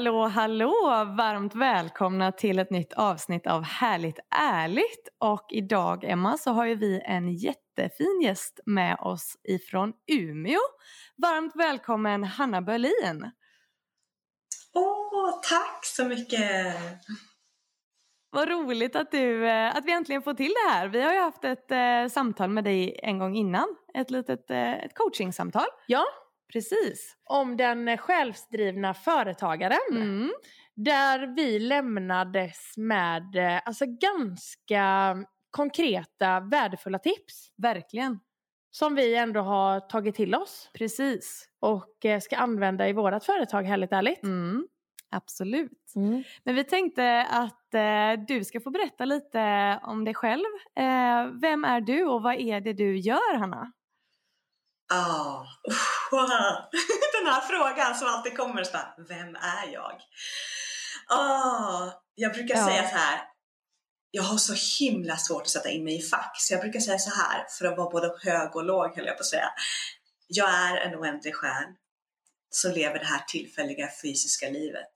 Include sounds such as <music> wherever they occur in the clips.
Hallå, hallå! Varmt välkomna till ett nytt avsnitt av Härligt ärligt. Och idag, Emma, så har ju vi en jättefin gäst med oss ifrån Umeå. Varmt välkommen Hanna Berlin! Åh, tack så mycket! Vad roligt att, du, eh, att vi äntligen får till det här. Vi har ju haft ett eh, samtal med dig en gång innan. Ett litet eh, ett coachingsamtal. Ja, Precis. om den självdrivna företagaren. Mm. Där vi lämnades med eh, alltså ganska konkreta, värdefulla tips. Verkligen. Som vi ändå har tagit till oss Precis. och eh, ska använda i vårt företag, härligt ärligt. Mm. Absolut. Men vi tänkte att eh, du ska få berätta lite om dig själv. Eh, vem är du och vad är det du gör, Hanna? Ah, wow. <laughs> Den här frågan som alltid kommer, så bara, vem är jag? Ah, jag brukar Ja. säga så här, jag har så himla svårt att sätta in mig i fack, så jag brukar säga så här, för att vara både hög och låg höll jag på att säga. Jag är en oändlig själ som lever det här tillfälliga fysiska livet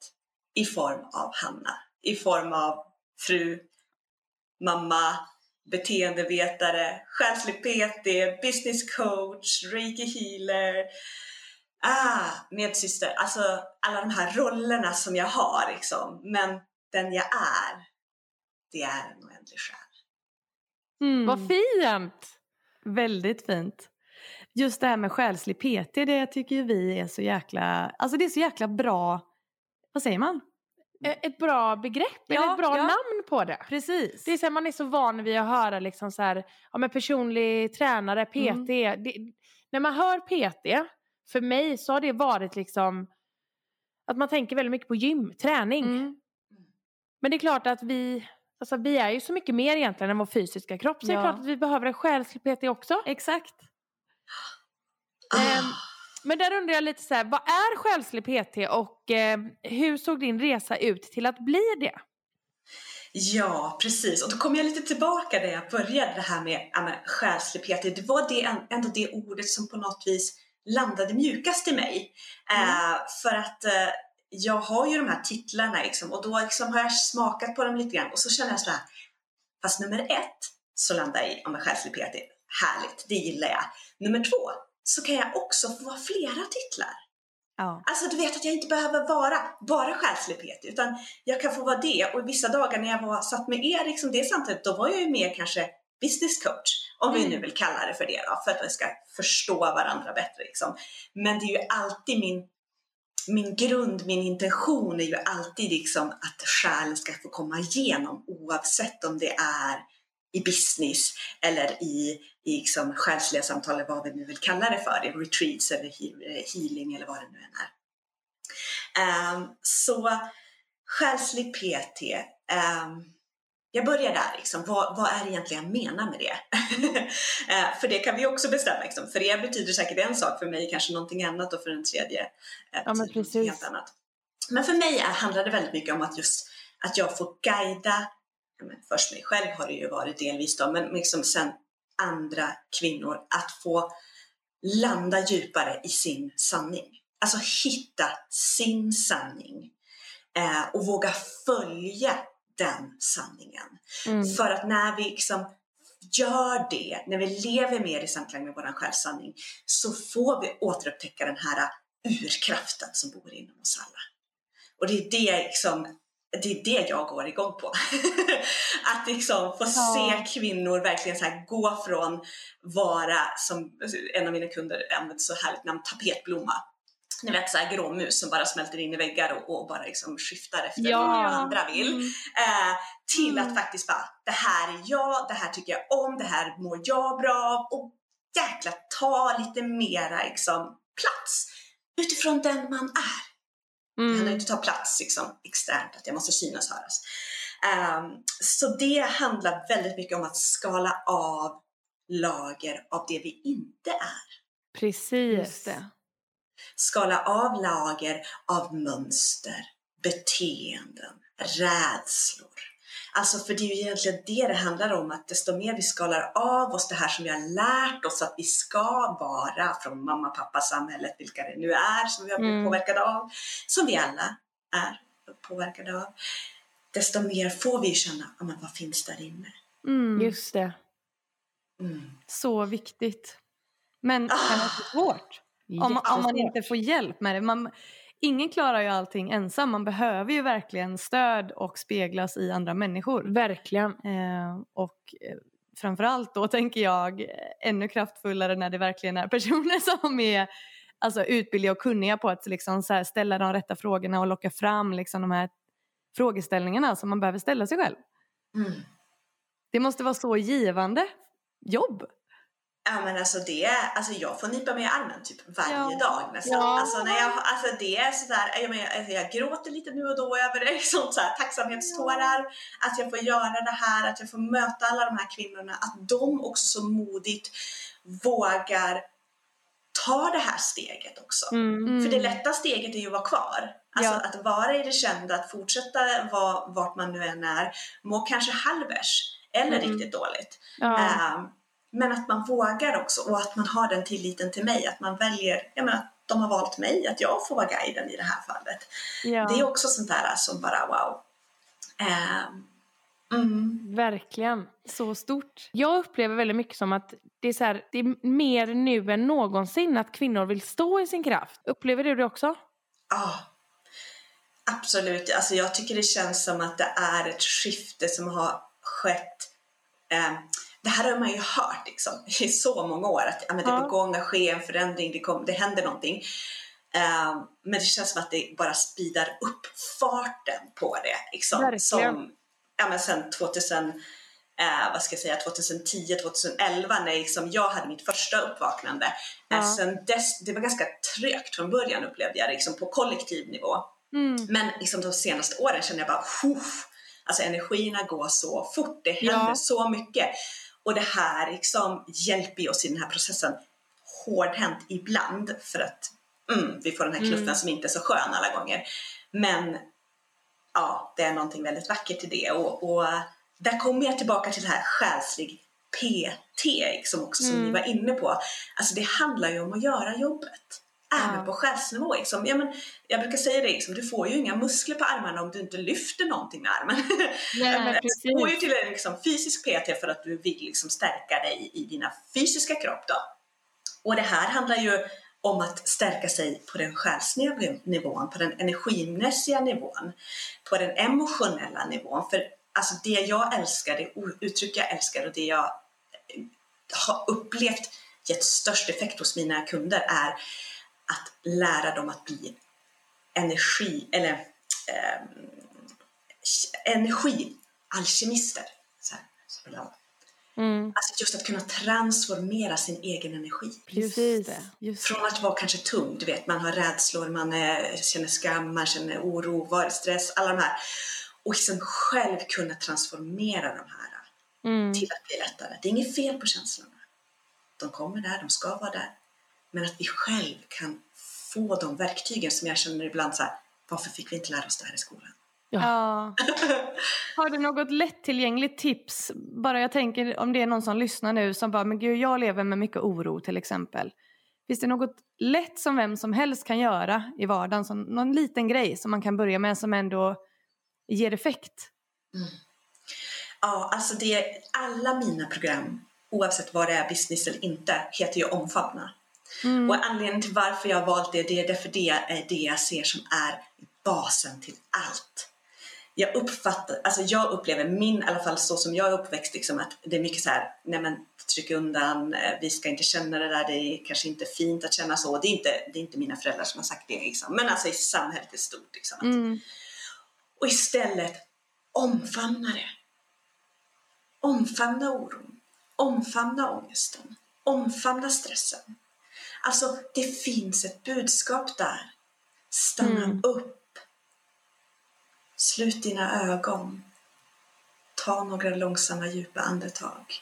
i form av Hanna, i form av fru, mamma, beteendevetare, själslig PT, business coach, reiki healer, ah, medsyster. Alltså alla de här rollerna som jag har liksom. Men den jag är, det är en oändlig själ. Mm. Vad fint! Väldigt fint. Just det här med själslig PT, det tycker ju vi är så jäkla, alltså det är så jäkla bra, vad säger man? Eh, Ett bra begrepp, Ja, eller ett bra ja. namn på det. Precis. Det är så här, man är så van vid att höra liksom så här, ja, men personlig tränare, PT. Mm. Det, när man hör PT, för mig så har det varit liksom att man tänker väldigt mycket på gym, träning. Mm. Men det är klart att vi, alltså vi är ju så mycket mer egentligen än vår fysiska kropp. Så det är Ja. klart att vi behöver en själslig PT också. Exakt. Ah. Men där undrar jag lite så här, vad är själslig PT och eh, hur såg din resa ut till att bli det? Ja, precis. Och då kommer jag lite tillbaka där jag började det här med ja, men, själslig PT. Det var det, ändå det ordet som på något vis landade mjukast i mig. Eh, för att eh, jag har ju de här titlarna liksom, och då liksom har jag smakat på dem lite grann och så känner jag så här, fast nummer ett så landar jag i om en själslig PT. Härligt, det gillar jag. Nummer två så kan jag också få vara flera titlar. Ja. Alltså du vet att jag inte behöver vara bara själslig utan jag kan få vara det och vissa dagar när jag var, satt med er liksom det samtidigt då var jag ju mer kanske business coach om vi Mm. nu vill kalla det för det då för att vi ska förstå varandra bättre liksom. Men det är ju alltid min min grund, min intention är ju alltid liksom att själen ska få komma igenom oavsett om det är i business eller i, i liksom själsliga samtal eller vad vi nu vill kalla det för, retreats eller he- healing eller vad det nu än är. Ehm, så själslig PT, ehm, jag börjar där, liksom. vad, vad är det egentligen jag menar med det? <laughs> Eh, för det kan vi också bestämma. Liksom. För er betyder säkert en sak, för mig kanske någonting annat och för den tredje eh, men betyder någonting precis. helt annat. Men för mig handlar det väldigt mycket om att just att jag får guida, ja, men först mig själv har det ju varit delvis då, men liksom sen andra kvinnor att få landa djupare i sin sanning. Alltså hitta sin sanning eh, och våga följa den sanningen. Mm. För att när vi liksom gör det, när vi lever mer i samklang med vår självsanning, så får vi återupptäcka den här urkraften som bor inom oss alla. Och det är det, liksom, det, är det jag går igång på. <laughs> att liksom få Ja. se kvinnor verkligen så gå från vara, som en av mina kunder använder så härligt namn, tapetblomma, ni vet så här gråmus som bara smälter in i väggar och, och bara liksom skiftar efter Ja. vad andra vill. Mm. Eh, till Mm. att faktiskt bara, det här är jag, det här tycker jag om, det här mår jag bra av och jäkla ta lite mera liksom plats utifrån den man är. Det handlar Mm. inte ta plats liksom, externt, att jag måste synas och höras. Ehm, så det handlar väldigt mycket om att skala av lager av det vi inte är. Precis. Det. Skala av lager av mönster, beteenden, rädslor. Alltså för det är ju egentligen det det handlar om, att desto mer vi skalar av oss det här som vi har lärt oss att vi ska vara från mamma, pappa, samhället, vilka det nu är som vi har blivit Mm. påverkade av, som vi alla är påverkade av, desto mer får vi känna, ja men vad finns där inne? Mm. Just det. Mm. Så viktigt. Men Ah. kan det vara svårt? Om, man- om man inte får hjälp med det. Man, ingen klarar ju allting ensam. Man behöver ju verkligen stöd och speglas i andra människor. Verkligen. Eh, och eh, framförallt då tänker jag eh, ännu kraftfullare när det verkligen är personer <laughs> som är alltså, utbildade och kunniga på att liksom, så här, ställa de rätta frågorna och locka fram liksom, de här frågeställningarna som man behöver ställa sig själv. Mm. Det måste vara så givande jobb. Ja men alltså det, alltså jag får nypa mig i armen typ varje Ja. dag nästan. Ja. Alltså, när jag, alltså det är sådär, jag, menar, alltså jag gråter lite nu och då över det, sånt <laughs> så här, tacksamhetstårar. Att jag får göra det här, att jag får möta alla de här kvinnorna. Att de också så modigt vågar ta det här steget också. Mm. För det lätta steget är ju att vara kvar. Alltså Ja. att vara i det kända, att fortsätta vara vart man nu än är, må kanske halvers eller Mm. riktigt dåligt. Ja. Men att man vågar också och att man har den tilliten till mig, att man väljer, jag menar, att de har valt mig, att jag får vara guiden i det här fallet. Ja. Det är också sånt där som bara wow. Ehm, mm, Verkligen. Så stort. Jag upplever väldigt mycket som att det är, så här, det är mer nu än någonsin att kvinnor vill stå i sin kraft. Upplever du det också? ja. Absolut, alltså jag tycker det känns som att det är ett skifte som har skett ehm, det här har man ju hört liksom, i så många år, att ja, men det är Ja. på gång att ske en förändring, det, kom, det händer någonting. Ehm, men det känns som att det bara speedar upp farten på det. Liksom, Verkligen. som ja, men sen 2000, eh, vad ska jag säga, 2010, 2011 när liksom jag hade mitt första uppvaknande. Ja. Eh, sen dess, det var ganska trögt från början upplevde jag liksom, på kollektiv nivå. Mm. Men liksom de senaste åren känner jag bara, Huff! alltså energierna går så fort, det händer Ja. så mycket. Och det här liksom hjälper oss i den här processen hårdhänt ibland för att mm, vi får den här knuffen Mm. som inte är så skön alla gånger. Men ja, det är någonting väldigt vackert i det och, och där kommer jag tillbaka till det här själslig PT liksom också som Mm. ni var inne på. Alltså det handlar ju om att göra jobbet. Även Ja. på själsnivå. Liksom. Ja, men, jag brukar säga det, liksom, du får ju inga muskler på armarna om du inte lyfter någonting med armen. <laughs> Nej, Du går ju till en liksom, fysisk PT för att du vill liksom, stärka dig i dina fysiska kropp. Då. Och det här handlar ju om att stärka sig på den själsliga nivån, på den energimässiga nivån, på den emotionella nivån. För alltså, det jag älskar, det uttryck jag älskar och det jag har upplevt gett störst effekt hos mina kunder är att lära dem att bli energi, eller ehm, energialkemister. Så här, så bra. Mm. Alltså just att kunna transformera sin egen energi. Just Precis. det. Just det. Från att vara kanske tung, du vet, man har rädslor, man eh, känner skam, man känner oro, varstress, alla de här. Och liksom själv kunna transformera de här Mm. till att bli lättare. Det är inget fel på känslorna. De kommer där, de ska vara där. Men att vi själv kan få de verktygen som jag känner ibland så här, varför fick vi inte lära oss det här i skolan? Ja. <laughs> Har du något lättillgängligt tips? Bara jag tänker om det är någon som lyssnar nu som bara, men gud jag lever med mycket oro till exempel. Finns det något lätt som vem som helst kan göra i vardagen? Som någon liten grej som man kan börja med som ändå ger effekt? Ja, alltså det, alla mina program, oavsett vad det är, business eller inte, heter ju Omfamna. Mm. Och anledningen till varför jag har valt det, det är därför det är det jag ser som är basen till allt. jag uppfattar, alltså jag upplever min, i alla fall så som jag är uppväxt, liksom, att det är mycket så här, nej men tryck undan, eh, vi ska inte känna det där, det är kanske inte fint att känna så. Det är inte, det är inte mina föräldrar som har sagt det, liksom. men alltså i samhället i stort. Liksom, Mm. Och istället omfamna det. Omfamna oron, omfamna ångesten, omfamna stressen. Alltså, det finns ett budskap där. Stanna Mm. upp. Slut dina ögon. Ta några långsamma djupa andetag.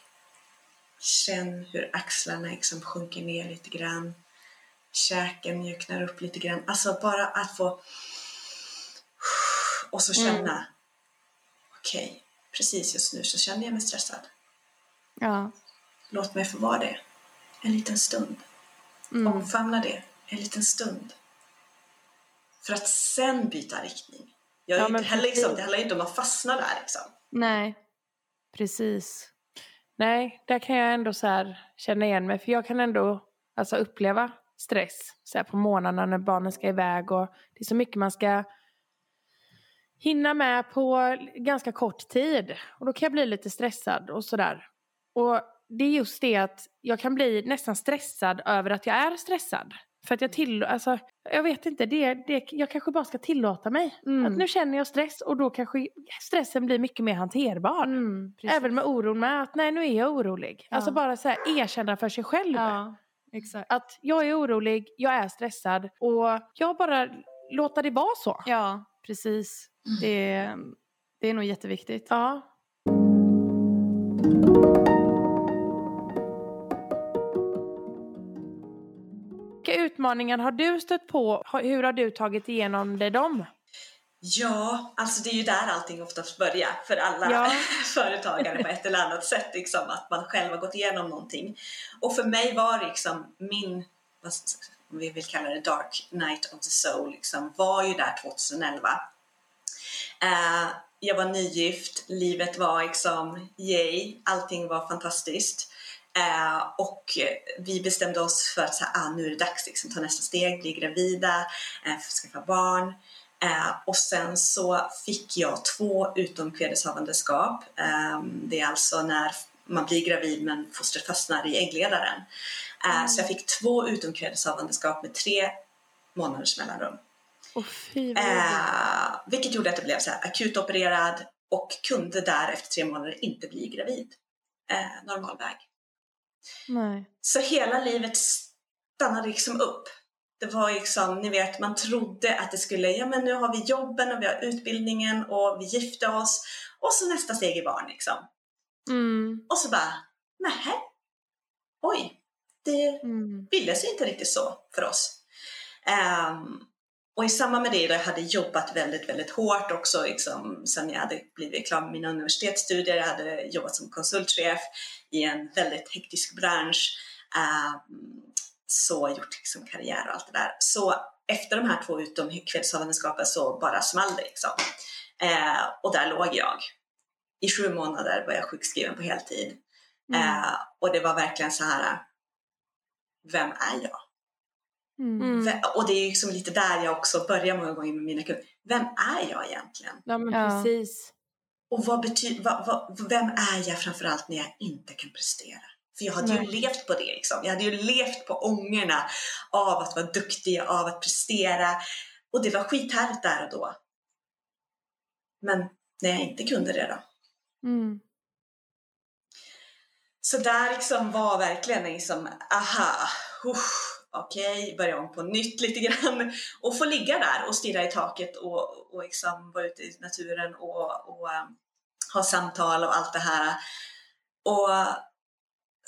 Känn hur axlarna liksom sjunker ner lite grann. Käken mjuknar upp lite grann. Alltså bara att få... Och så känna. Okej, precis just nu så känner jag mig stressad. Ja. Låt mig få vara det en liten stund. Mm. Omfamna det en liten stund. För att sen byta riktning. Jag Ja, inte men heller, liksom, det handlar inte om att fastna där. Liksom. Nej, precis. Nej, där kan jag ändå så här känna igen mig. För jag kan ändå alltså, uppleva stress så här, på morgnarna när barnen ska iväg. Och det är så mycket man ska hinna med på ganska kort tid. Och då kan jag bli lite stressad och sådär. Och det är just det att jag kan bli nästan stressad över att jag är stressad. För att jag till, alltså, jag vet inte, det, det, jag kanske bara ska tillåta mig. Mm. Att nu känner jag stress och då kanske stressen blir mycket mer hanterbar. Mm. Även med oron med att nej nu är jag orolig. Ja. Alltså bara så här erkänna för sig själv. Ja. Att jag är orolig, jag är stressad och jag bara låter det vara så. Ja, precis. Det, det är nog jätteviktigt. Ja. Utmaningar har du stött på? Hur har du tagit igenom dig dem? Ja, alltså det är ju där allting oftast börjar för alla Ja. <laughs> företagare på ett eller annat sätt. Liksom, att man själv har gått igenom någonting. Och för mig var liksom min, vad om vi vill kalla det dark night of the soul, liksom, var ju där 2011. Eh, jag var nygift, livet var liksom yay, allting var fantastiskt. Eh, och vi bestämde oss för att så här, ah, nu är det dags liksom, ta nästa steg, bli gravida, eh, skaffa barn. Eh, och sen så fick jag två utomkvedeshavandeskap. Eh, det är alltså när man blir gravid men fostret fastnar i äggledaren. Eh, Så jag fick två utomkvedeshavandeskap med tre månaders mellanrum. Oh, fy. Eh, vilket gjorde att jag blev så här akut opererad och kunde där efter tre månader inte bli gravid. Eh, normal väg. Nej. Så hela livet stannade liksom upp. Det var liksom, ni vet, man trodde att det skulle, ja men nu har vi jobben och vi har utbildningen och vi gifte oss och så nästa steg är barn liksom. Mm. Och så bara, nej, oj, det Mm. ville sig inte riktigt så för oss. Ehm, och i samband med det, då jag hade jobbat väldigt, väldigt hårt också, liksom, sen jag hade blivit klar med mina universitetsstudier, jag hade jobbat som konsultchef i en väldigt hektisk bransch, ehm, så gjort liksom karriär och allt det där. Så efter de här två utomkvedshavandeskapen så bara small det liksom. Eh, och där låg jag. I sju månader var jag sjukskriven på heltid. Mm. Eh, och det var verkligen så här, vem är jag? Mm. Mm. Ve- Och det är liksom lite där jag också börjar många gånger med mina kunder. Vem är jag egentligen? Ja men Ja. precis. Och vad betyder, vad, vad, vem är jag framförallt när jag inte kan prestera? För jag hade ju Nej. levt på det liksom. Jag hade ju levt på ångorna av att vara duktig, av att prestera. Och det var skithärligt där och då. Men när jag inte kunde det då? Mm. Så där liksom var verkligen liksom, aha, usch, okej, börja om på nytt lite grann. <laughs> Och få ligga där och stirra i taket och, och liksom vara ute i naturen och, och um, ha samtal och allt det här. Och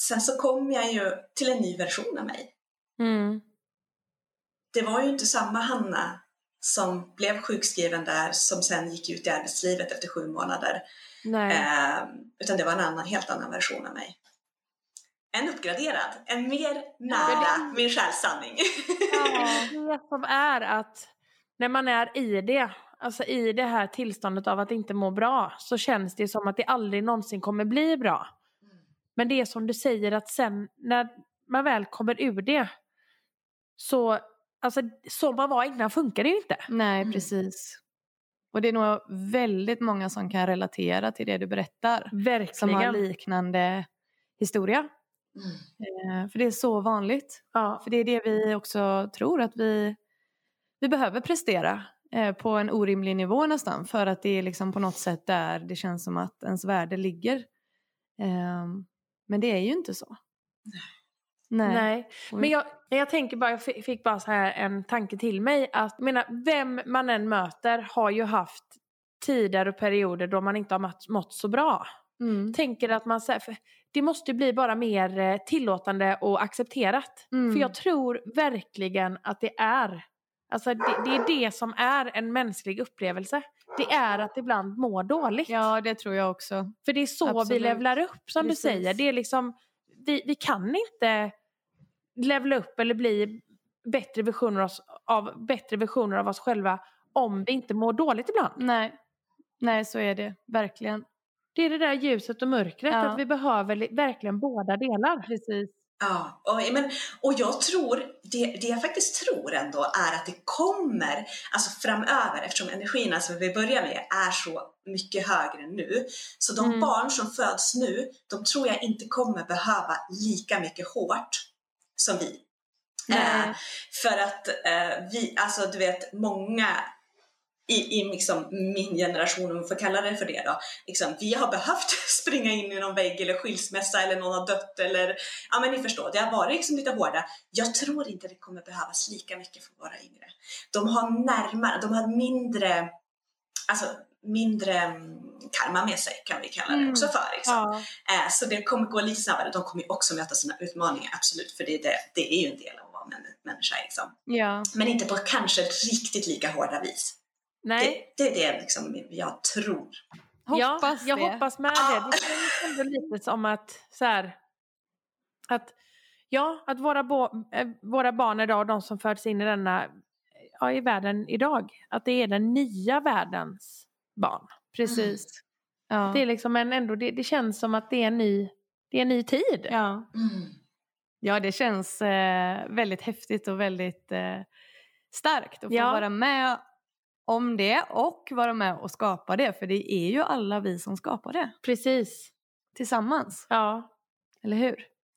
sen så kom jag ju till en ny version av mig. Mm. Det var ju inte samma Hanna som blev sjukskriven där som sen gick ut i arbetslivet efter sju månader. Nej. Eh, utan det var en annan, helt annan version av mig. En uppgraderad, en mer nära Ja. min själssanning. <laughs> Det som är att när man är i det, alltså i det här tillståndet av att inte må bra, så känns det som att det aldrig någonsin kommer bli bra. Men det är som du säger att sen när man väl kommer ur det, så, alltså så man var innan funkar det ju inte. Nej, Mm. precis. Och det är nog väldigt många som kan relatera till det du berättar. Verkligen. Som har liknande historia. Mm. Eh, för det är så vanligt. ja. För det är det vi också tror att vi, vi behöver prestera eh, på en orimlig nivå nästan. För att det är liksom på något sätt där det känns som att ens värde ligger. Eh, men det är ju inte så. Nej. Nej. Men jag, jag tänker bara, jag fi- fick bara så här en tanke till mig att, menar, vem man än möter har ju haft tider och perioder då man inte har mått så bra. Mm. Tänker att man, för det måste bli bara mer eh, tillåtande och accepterat. Mm. För jag tror verkligen att det är, alltså det, det är det som är en mänsklig upplevelse. Det är att ibland må dåligt. Ja, det tror jag också. För det är så vi Absolut. levlar upp som Precis. du säger. Det är liksom, vi, vi kan inte levla upp eller bli bättre versioner av, oss, av, bättre versioner av oss själva om vi inte mår dåligt ibland. Nej. Nej, så är det. Verkligen. Det är det där ljuset och mörkret, Ja. att vi behöver li- verkligen båda delar. Precis. Ja, och, men, och jag tror, det, det jag faktiskt tror ändå är att det kommer, alltså framöver, eftersom energin, alltså vi börjar med, är så mycket högre nu. Så de Mm. barn som föds nu, de tror jag inte kommer behöva lika mycket hårt som vi. Nej. Eh, för att eh, vi, alltså du vet, många i, i liksom min generation, om man får kalla det för det då, liksom, vi har behövt <laughs> springa in i någon vägg eller skilsmässa eller någon har dött eller, ja men ni förstår, det har varit liksom lite hårda. Jag tror inte det kommer behövas lika mycket för våra yngre. De har närmare, de har mindre, alltså mindre mm, karma med sig kan vi kalla det Mm. också för. Liksom. Ja. Eh, Så det kommer gå lite snabbare. De kommer också möta sina utmaningar, absolut. För det är, det, det är ju en del av att vara män- människa. Liksom. Ja. Men inte på kanske riktigt lika hårda vis. Nej, Det, det är det liksom jag tror. Hoppas ja, jag det. hoppas med det. Det känns ändå lite som att, så här, att, ja, att våra, bo, äh, våra barn idag, de som föds in i denna, ja, i världen idag, att det är den nya världens barn. Precis. Ja. Det är liksom en, ändå, det, det känns som att det är en ny, det är en ny tid. ja. Mm. ja, det känns eh, väldigt häftigt och väldigt eh, starkt att få Ja. vara med om det och vara med och skapa det. För det är ju alla vi som skapar det Precis. tillsammans. Ja. Eller hur?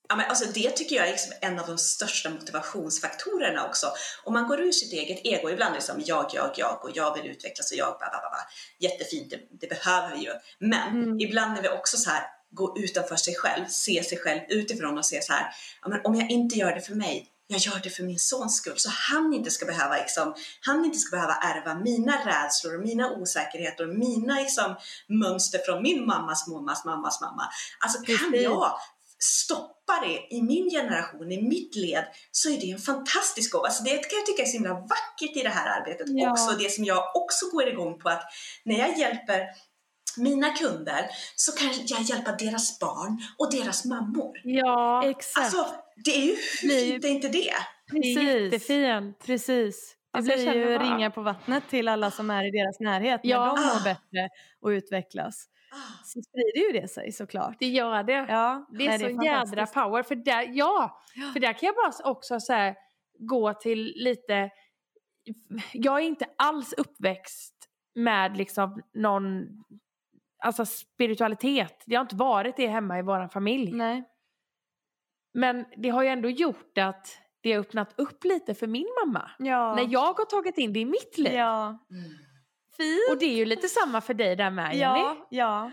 Ja, men alltså det tycker jag är liksom en av de största motivationsfaktorerna också. Om man går ur sitt eget ego, ibland är det som jag, jag, jag och jag vill utvecklas och jag, ba, ba, ba, ba. jättefint, det, det behöver vi ju. Men Mm. ibland är vi också så här, gå utanför sig själv, se sig själv utifrån och se så här, ja, men om jag inte gör det för mig, jag gör det för min sons skull, så han inte ska behöva, liksom, han inte ska behöva ärva mina rädslor och mina osäkerheter och mina liksom, mönster från min mammas mammas mammas mamma. Alltså kan Precis. jag stoppa det i min generation, i mitt led, så är det en fantastisk gåva. Alltså det kan jag tycka är så himla vackert i det här arbetet Ja. också. Det som jag också går igång på att när jag hjälper mina kunder så kan jag hjälpa deras barn och deras mammor. Ja, Exakt. Alltså, det är ju, fint är inte det? det är Precis. jättefint. Precis. Det Alltså, blir ju känner bara- ringa på vattnet till alla som är i deras närhet. Ja. När de Ah. mår bättre och utvecklas Ah. så sprider ju det sig såklart. Det gör det. Ja, Det är nej, så jädra power. För där, ja, för där kan jag bara också så här, gå till lite... Jag är inte alls uppväxt med liksom någon alltså spiritualitet. Det har inte varit det hemma i vår familj. Nej. Men det har ju ändå gjort att det har öppnat upp lite för min mamma. Ja. När jag har tagit in det i mitt liv. Ja. Mm. Fint. Och det är ju lite samma för dig där med Jenny. Ja, ja.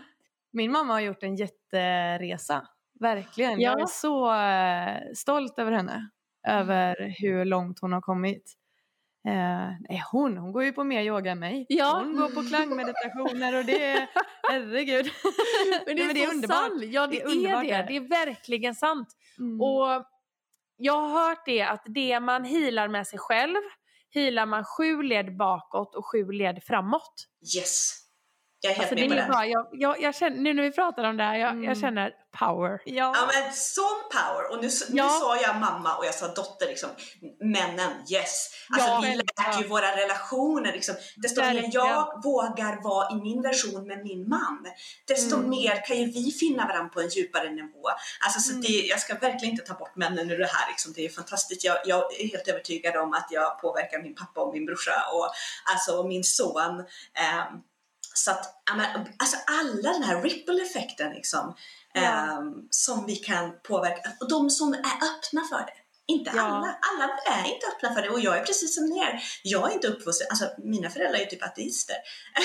Min mamma har gjort en jätteresa. Verkligen. Ja. Jag är så eh, stolt över henne. Över hur långt hon har kommit. Eh, nej, hon, hon går ju på mer yoga än mig. Ja. Hon går på klangmeditationer och det är, <laughs> herregud. Men det är, Nej, så underbart. sant. Ja, det, Det är är, underbart, det. är det. Det är verkligen sant. Mm. Och jag har hört det att det man healar med sig själv healar man sju led bakåt och sju led framåt. Yes. Jag är helt Alltså, det med på bra. Jag, jag, jag känner, nu när vi pratar om det här, jag, Mm. jag känner power. Ja men sån power! Och nu, nu Ja. sa jag mamma och jag sa dotter liksom. Männen, yes. Alltså Ja, vi läker ju våra relationer liksom. Desto mer jag vågar vara i min version med min man, desto Mm. mer kan ju vi finna varandra på en djupare nivå. Alltså så Mm. det, jag ska verkligen inte ta bort männen ur det här liksom. Det är fantastiskt. Jag, jag är helt övertygad om att jag påverkar min pappa och min brorsa och alltså och min son. Ehm, så att, alltså alla den här ripple-effekten liksom, Ja. ehm, som vi kan påverka. Och de som är öppna för det. Inte Ja. alla. Alla är inte öppna för det och jag är precis som ni är. Jag är inte uppvuxen, alltså mina föräldrar är typ ateister.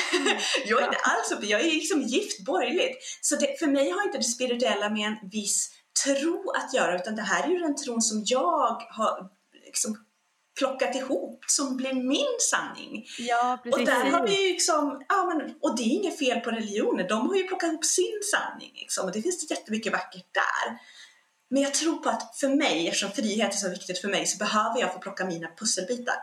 <laughs> jag är inte alls uppe, jag är liksom gift borgerligt. Så det, för mig har inte det spirituella med en viss tro att göra utan det här är ju den tron som jag har liksom plockat ihop som blir min sanning. Ja, Och där har vi liksom, ja men, och det är inget fel på religioner, de har ju plockat ihop sin sanning liksom, och det finns jättemycket vackert där. Men jag tror på att för mig, eftersom frihet är så viktigt för mig, så behöver jag få plocka mina pusselbitar.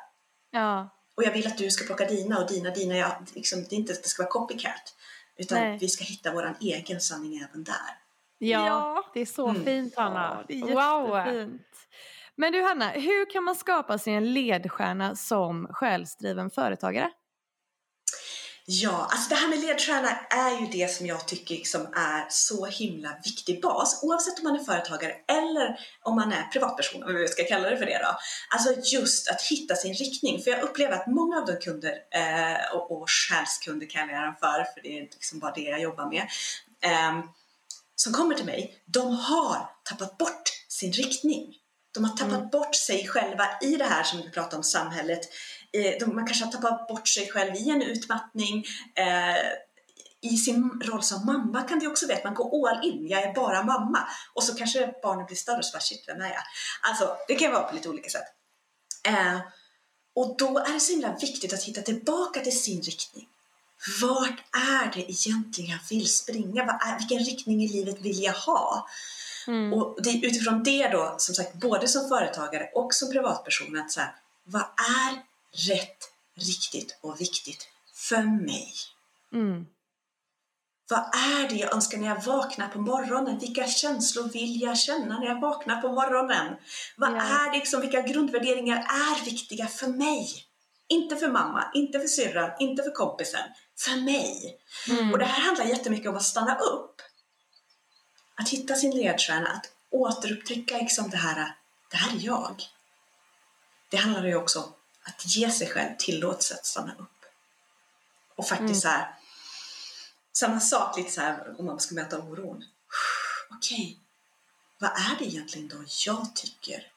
Ja, Och jag vill att du ska plocka dina och dina, dina, jag, liksom, det är inte att det ska vara copycat. Utan Nej. vi ska hitta vår egen sanning även där. Ja, Ja. det är så Mm. fint Hanna. Ja, det är wow! Men du Hanna, hur kan man skapa sig en ledstjärna som själsdriven företagare? Ja, alltså det här med ledstjärna är ju det som jag tycker liksom är så himla viktig bas, oavsett om man är företagare eller om man är privatperson, om vi ska kalla det för det då. Alltså just att hitta sin riktning, för jag upplever att många av de kunder, eh, och, och själskunder kallar jag dem för, för det är liksom bara det jag jobbar med, eh, som kommer till mig, de har tappat bort sin riktning. De har tappat bort sig själva i det här som vi pratar om, samhället. Eh, de, man kanske har tappat bort sig själv i en utmattning. Eh, I sin roll som mamma kan det också vara att man går all in. Jag är bara mamma. Och så kanske barnet blir större och så bara shit, vem är jag? Alltså, det kan vara på lite olika sätt. Eh, och då är det så himla viktigt att hitta tillbaka till sin riktning. Vart är det egentligen jag vill springa? Vad är, vilken riktning i livet vill jag ha? Mm. Och det utifrån det då, som sagt, både som företagare och som privatperson, att så här, vad är rätt, riktigt och viktigt för mig? Mm. Vad är det jag önskar när jag vaknar på morgonen? Vilka känslor vill jag känna när jag vaknar på morgonen? Vad Ja. är det liksom, vilka grundvärderingar är viktiga för mig? Inte för mamma, inte för syrran, inte för kompisen. För mig. Mm. Och det här handlar jättemycket om att stanna upp. Att hitta sin ledstjärna, att återupptäcka liksom det här, det här är jag. Det handlar ju också om att ge sig själv tillåtelse att stanna upp. Och faktiskt Mm. så här, samma sak lite så här om man ska möta oron. Okej, vad är det egentligen då jag tycker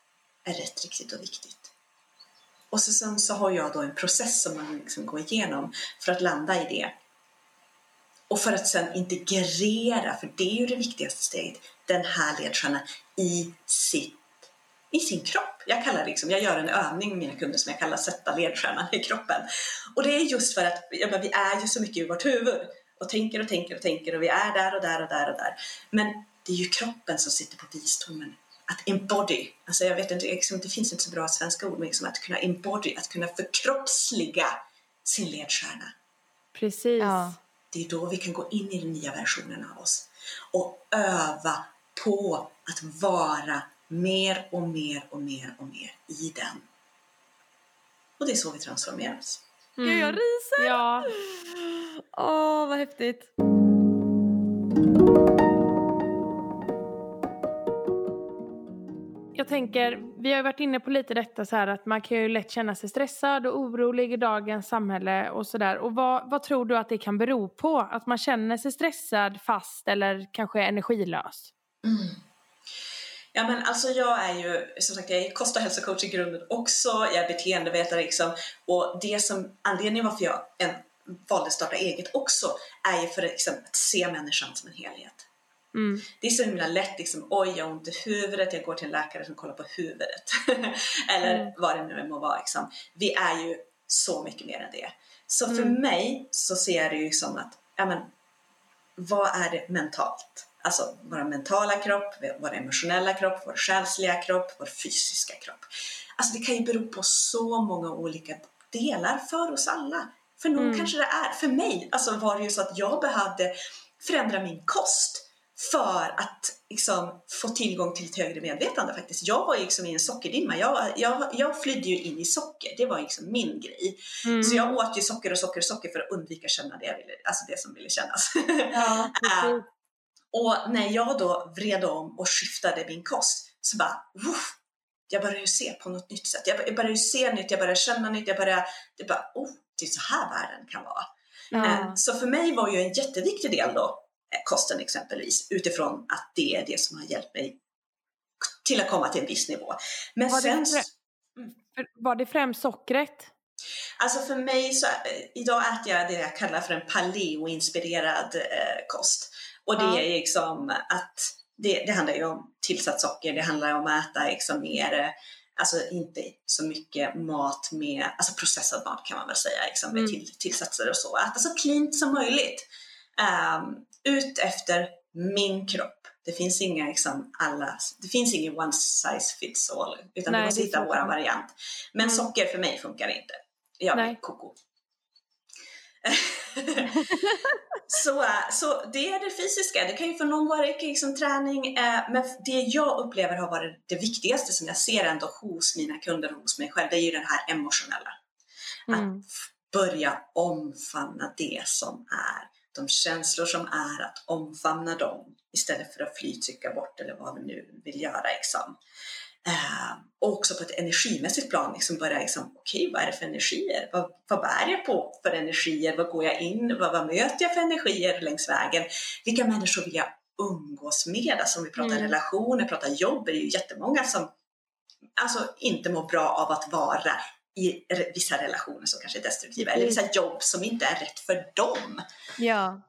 är rätt, riktigt och viktigt? Och så, sen så har jag då en process som man liksom går igenom för att landa i det. Och för att sen integrera, för det är ju det viktigaste steget, den här ledstjärnan i, sitt, i sin kropp. Jag kallar liksom, jag gör en övning med mina kunder som jag kallar sätta ledstjärnan i kroppen. Och det är just för att ja, vi är ju så mycket i vårt huvud och tänker och tänker och tänker och vi är där och där och där och där. Men det är ju kroppen som sitter på visdomen. Att embody, alltså jag vet inte, liksom, det finns inte så bra svenska ord, men liksom att kunna embody, att kunna förkroppsliga sin ledstjärna. Precis. Ja. Det är då vi kan gå in i den nya versionen av oss och öva på att vara mer och mer och mer och mer i den. Och det är så vi transformeras. Gud, jag ryser! Ja, Åh, vad häftigt. Jag tänker, vi har ju varit inne på lite detta så här att man kan ju lätt känna sig stressad och orolig i dagens samhälle och sådär. Och vad, vad tror du att det kan bero på? Att man känner sig stressad, fast eller kanske energilös? Mm. Ja men alltså jag är ju, som sagt jag är kost och hälsocoach i grunden också, jag är beteendevetare liksom och det som, anledningen varför jag en, valde att starta eget också är ju för liksom, att se människan som en helhet. Mm. Det är så himla lätt liksom, oj jag har ont i huvudet, jag går till en läkare som kollar på huvudet. <laughs> Eller Mm. vad det nu må vara liksom. Vi är ju så mycket mer än det. Så för Mm. mig så ser jag det ju som att, ja men, vad är det mentalt? Alltså vår mentala kropp, vår emotionella kropp, vår själsliga kropp, vår fysiska kropp. Alltså det kan ju bero på så många olika delar för oss alla. För någon Mm. kanske det är. För mig alltså var det ju så att jag behövde förändra min kost för att liksom, få tillgång till ett högre medvetande faktiskt. Jag var liksom i en sockerdimma. Jag, jag, jag flydde ju in i socker. Det var liksom min grej. Mm. Så jag åt ju socker och socker och socker för att undvika att känna det jag ville, alltså det som ville kännas. <laughs> Ja, precis. och när jag då vred om och skiftade min kost så bara, woof, jag började ju se på något nytt sätt. Jag började ju se nytt, jag började känna nytt, jag började, det bara, oh, det är så här världen kan vara. Ja. Eh, Så för mig var ju en jätteviktig del då, kosten exempelvis, utifrån att det är det som har hjälpt mig till att komma till en viss nivå. Men Var det sen, frä- För- Var det främst sockret? alltså för mig så, eh, idag äter jag det jag kallar för en paleo-inspirerad eh, kost. Och det Ja. är liksom att, det, det handlar ju om tillsatt socker, det handlar om att äta liksom mer, eh, alltså inte så mycket mat med, alltså processad mat kan man väl säga, liksom, med Mm. till, tillsatser och så. Äta så cleant som möjligt. Um, ut efter min kropp. Det finns inga liksom alla, det finns ingen one size fits all, utan Nej, vi måste hitta våran sant. variant. Men Mm. socker för mig funkar inte. Jag blir koko. <laughs> så, så det är det fysiska. Det kan ju för någon vara liksom träning, eh, men det jag upplever har varit det viktigaste som jag ser ändå hos mina kunder och hos mig själv, det är ju den här emotionella. Mm. Att börja omfamna det som är, de känslor som är, att omfamna dem istället för att flytrycka bort eller vad vi nu vill göra. Liksom. Eh, och också på ett energimässigt plan liksom börja liksom, okej vad är det för energier? Vad, vad bär jag på för energier? Vad går jag in? Vad, vad möter jag för energier längs vägen? Vilka människor vill jag umgås med? Alltså om vi pratar Mm. relationer, pratar jobb, är det ju jättemånga som alltså, inte mår bra av att vara i vissa relationer som kanske är destruktiva, eller vissa jobb som inte är rätt för dem. Ja.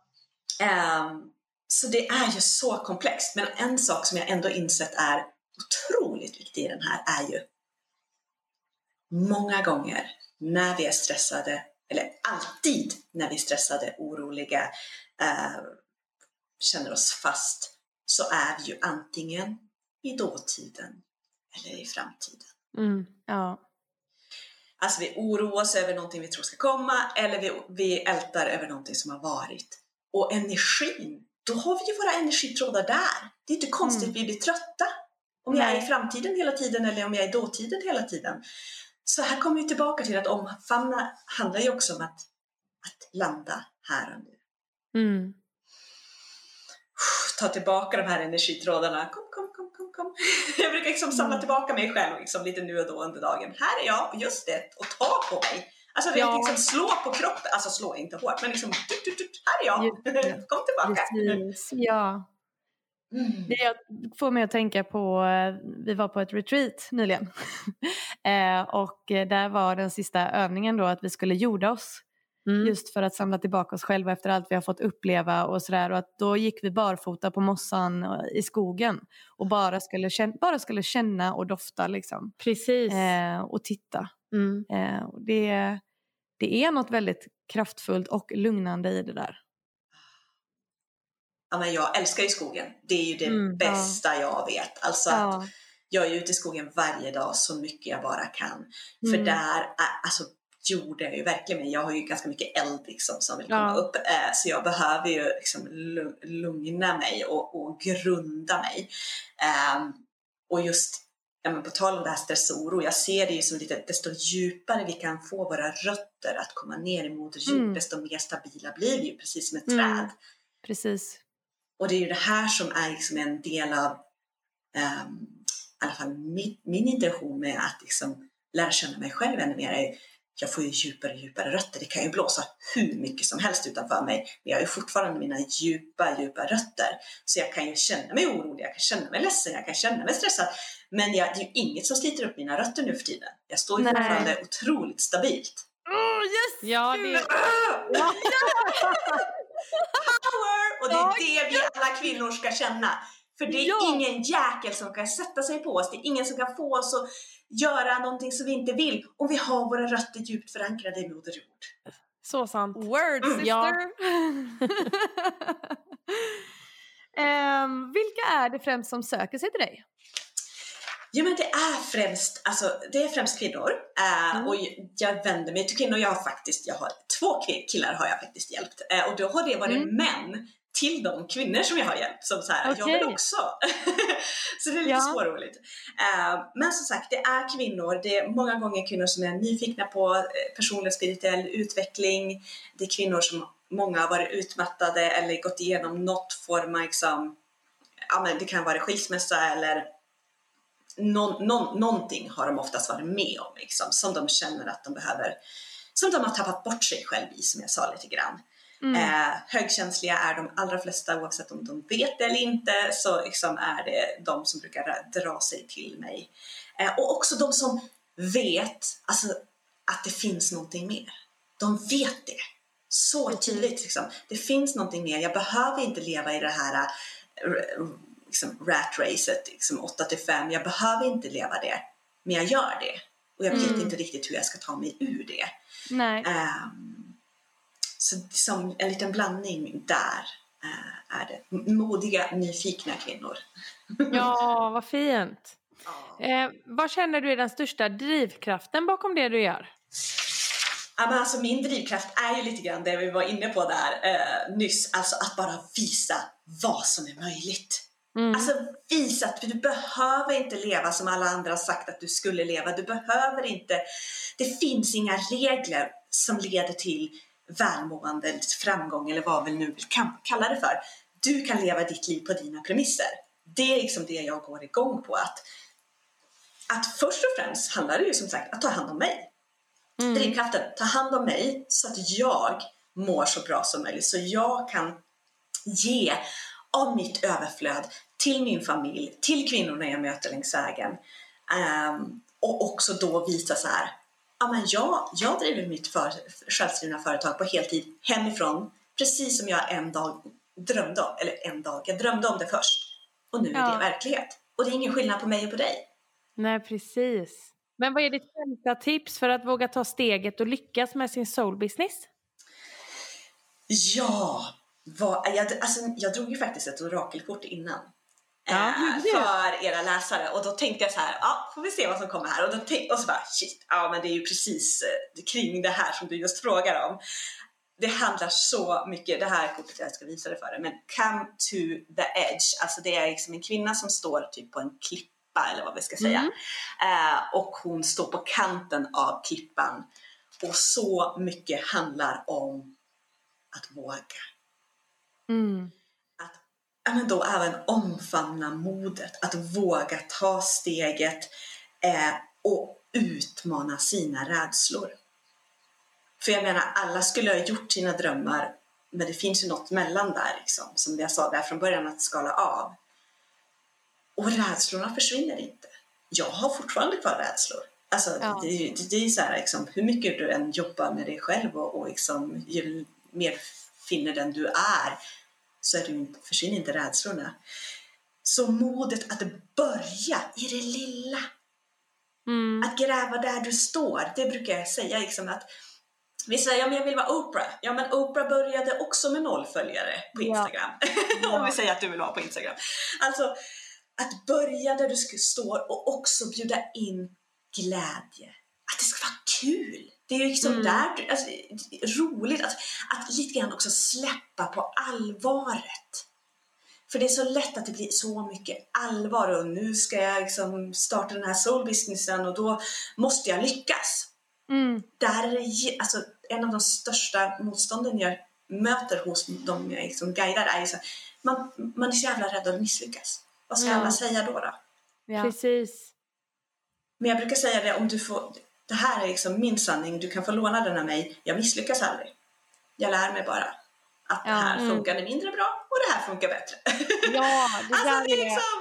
Ehm, så det är ju så komplext. Men en sak som jag ändå insett är otroligt viktig i den här är ju många gånger när vi är stressade, eller alltid när vi är stressade, oroliga, eh, känner oss fast, så är vi ju antingen i dåtiden eller i framtiden. Mm. Ja. Alltså vi oroar oss över någonting vi tror ska komma eller vi, vi ältar över någonting som har varit. Och energin, då har vi ju våra energitrådar där. Det är inte konstigt Mm. vi blir trötta. Om jag är i Nej. framtiden hela tiden eller om jag är i dåtiden hela tiden. Så här kommer vi tillbaka till att omfamna handlar ju också om att, att landa här och nu. Mm. Ta tillbaka de här energitrådarna. Kom, kom, kom, kom. <laughs> Jag brukar liksom samla Mm. tillbaka mig själv liksom lite nu och då under dagen. Här är jag, just det, och ta på mig. Alltså Ja. liksom slå på kroppen, alltså slå inte hårt, men liksom tut, tut, tut, här är jag, <laughs> kom tillbaka. Precis. Ja. Mm. Det får mig att tänka på, eh, vi var på ett retreat nyligen. <laughs> eh, och eh, där var den sista övningen då att vi skulle jorda oss. Mm. Just för att samla tillbaka oss själva efter allt vi har fått uppleva och sådär. Och att då gick vi barfota på mossan eh, i skogen. Och bara skulle känna, bara skulle känna och dofta liksom. Precis. Eh, och titta. Mm. Eh, och det, det är något väldigt kraftfullt och lugnande i det där. Ja, men jag älskar ju skogen. Det är ju det Mm, ja. bästa jag vet. Alltså att Ja. jag är ute i skogen varje dag så mycket jag bara kan. För Mm. där, är- alltså jorden är ju verkligen mig. Jag har ju ganska mycket eld liksom som vill komma Ja. upp. Eh, så jag behöver ju liksom lu- lugna mig och, och grunda mig. Ehm, och just ja, men på tal om det här stress och oro, jag ser det ju som lite, desto djupare vi kan få våra rötter att komma ner moder jord, Mm. desto mer stabila blir vi ju, precis som ett Mm. träd. Precis. Och det är ju det här som är liksom en del av ehm, i alla fall min, min intention med att liksom lära känna mig själv ännu mer. Är, jag får ju djupare och djupare rötter. Det kan ju blåsa hur mycket som helst utanför mig. Men jag har ju fortfarande mina djupa, djupa rötter. Så jag kan ju känna mig orolig, jag kan känna mig ledsen, jag kan känna mig stressad. Men jag, det är ju inget som sliter upp mina rötter nu för tiden. Jag står ju Nej. fortfarande otroligt stabilt. Oh, yes! Ja, det, Ja. <laughs> power! Och det är det vi alla kvinnor ska känna. För det är Ja. ingen jäkel som kan sätta sig på oss. Det är ingen som kan få oss att göra någonting som vi inte vill om vi har våra rötter djupt förankrade i moder jord. så sant. Word Mm. sister! Ja. <laughs> Ehm, vilka är det främst som söker sig till dig? Ja men det är främst, alltså, det är främst kvinnor. Eh, Mm. Och jag vänder mig till kvinnor. Jag har faktiskt, jag har två killar har jag faktiskt hjälpt. Eh, och då har det varit Mm. män till de kvinnor som jag har hjälpt som så här, jag vill också. <laughs> så det är lite Ja. småroligt. Eh, men som sagt, det är kvinnor. Det är många gånger kvinnor som är nyfikna på eh, personlig spirituell utveckling. Det är kvinnor som många har varit utmattade eller gått igenom något form av liksom, ja men det kan vara skilsmässa eller någon, någon, någonting har de oftast varit med om liksom, som de känner att de behöver, som de har tappat bort sig själv i som jag sa lite grann. Mm. Eh, högkänsliga är de allra flesta oavsett om de vet det eller inte så liksom är det de som brukar dra sig till mig. Eh, och också de som vet alltså, att det finns någonting mer. De vet det. Så tydligt liksom. Det finns någonting mer. Jag behöver inte leva i det här eh, liksom, rat racet, liksom 8 till 5. Jag behöver inte leva det. Men jag gör det. Och jag vet Mm. inte riktigt hur jag ska ta mig ur det. Nej. Så som en liten blandning där eh, är det. Modiga, nyfikna kvinnor. <laughs> Ja, vad fint. Ja. Eh, vad känner du är den största drivkraften bakom det du gör? Ja, men alltså min drivkraft är ju lite grann det vi var inne på där eh, nyss, alltså att bara visa vad som är möjligt. Mm. Alltså visa att du behöver inte leva som alla andra har sagt att du skulle leva. Du behöver inte, det finns inga regler som leder till välmående, framgång eller vad vi nu kam- kalla det för. Du kan leva ditt liv på dina premisser. Det är liksom det jag går igång på. Att, att först och främst handlar det ju som sagt att ta hand om mig. Mm. Drivkraften, ta hand om mig så att jag mår så bra som möjligt. Så jag kan ge av mitt överflöd till min familj, till kvinnorna jag möter längs vägen. Ehm, och också då visa så här, ja men jag, jag driver mitt för, självskrivna företag på heltid hemifrån, precis som jag en dag drömde om, eller en dag, jag drömde om det först. Och nu är Ja. det verklighet. Och det är ingen skillnad på mig och på dig. Nej, precis. Men vad är ditt främsta tips för att våga ta steget och lyckas med sin soul business? Ja, vad, jag, alltså, jag drog ju faktiskt ett orakelkort innan. Ja, eh, för era läsare och då tänkte jag så här, ja får vi se vad som kommer här och, då och så bara shit, ja men det är ju precis eh, kring det här som du just frågar om. Det handlar så mycket, det här kortet jag ska visa det för dig, men come to the edge, alltså det är liksom en kvinna som står typ på en klippa eller vad vi ska säga. Mm. Eh, och hon står på kanten av klippan och så mycket handlar om att våga. Mm. Men då även omfamna modet, att våga ta steget eh, och utmana sina rädslor. För jag menar, alla skulle ha gjort sina drömmar, men det finns ju något mellan där, liksom, som jag sa där från början, att skala av. Och rädslorna försvinner inte. Jag har fortfarande kvar rädslor. Alltså, Ja. det, det, det är så här, liksom, hur mycket du än jobbar med dig själv och, och liksom, ju mer finner den du är, så är du, inte- försvinner inte rädslorna. Så modet att börja i det lilla, Mm. att gräva där du står, det brukar jag säga liksom att vi säger ja, men jag vill vara Oprah. Ja, men Oprah började också med noll följare på Ja. Instagram. <laughs> Om vi säger att du vill vara på Instagram. Alltså, att börja där du ska stå och också bjuda in glädje. Att det ska vara kul. Det är ju liksom Mm. där alltså, roligt att, att lite grann också släppa på allvaret. För det är så lätt att det blir så mycket allvar och nu ska jag liksom starta den här soul businessen och då måste jag lyckas. Mm. Där alltså, en av de största motstånden jag möter hos de jag liksom guidar är ju så man, man är så jävla rädd att misslyckas. Vad ska Ja. alla säga då? då? Ja. Precis. Men jag brukar säga det om du får, det här är liksom min sanning, du kan få låna den av mig, jag misslyckas aldrig. Jag lär mig bara att det Ja, här mm. funkade mindre bra och det här funkar bättre. Ja, det <laughs> alltså det är det. liksom,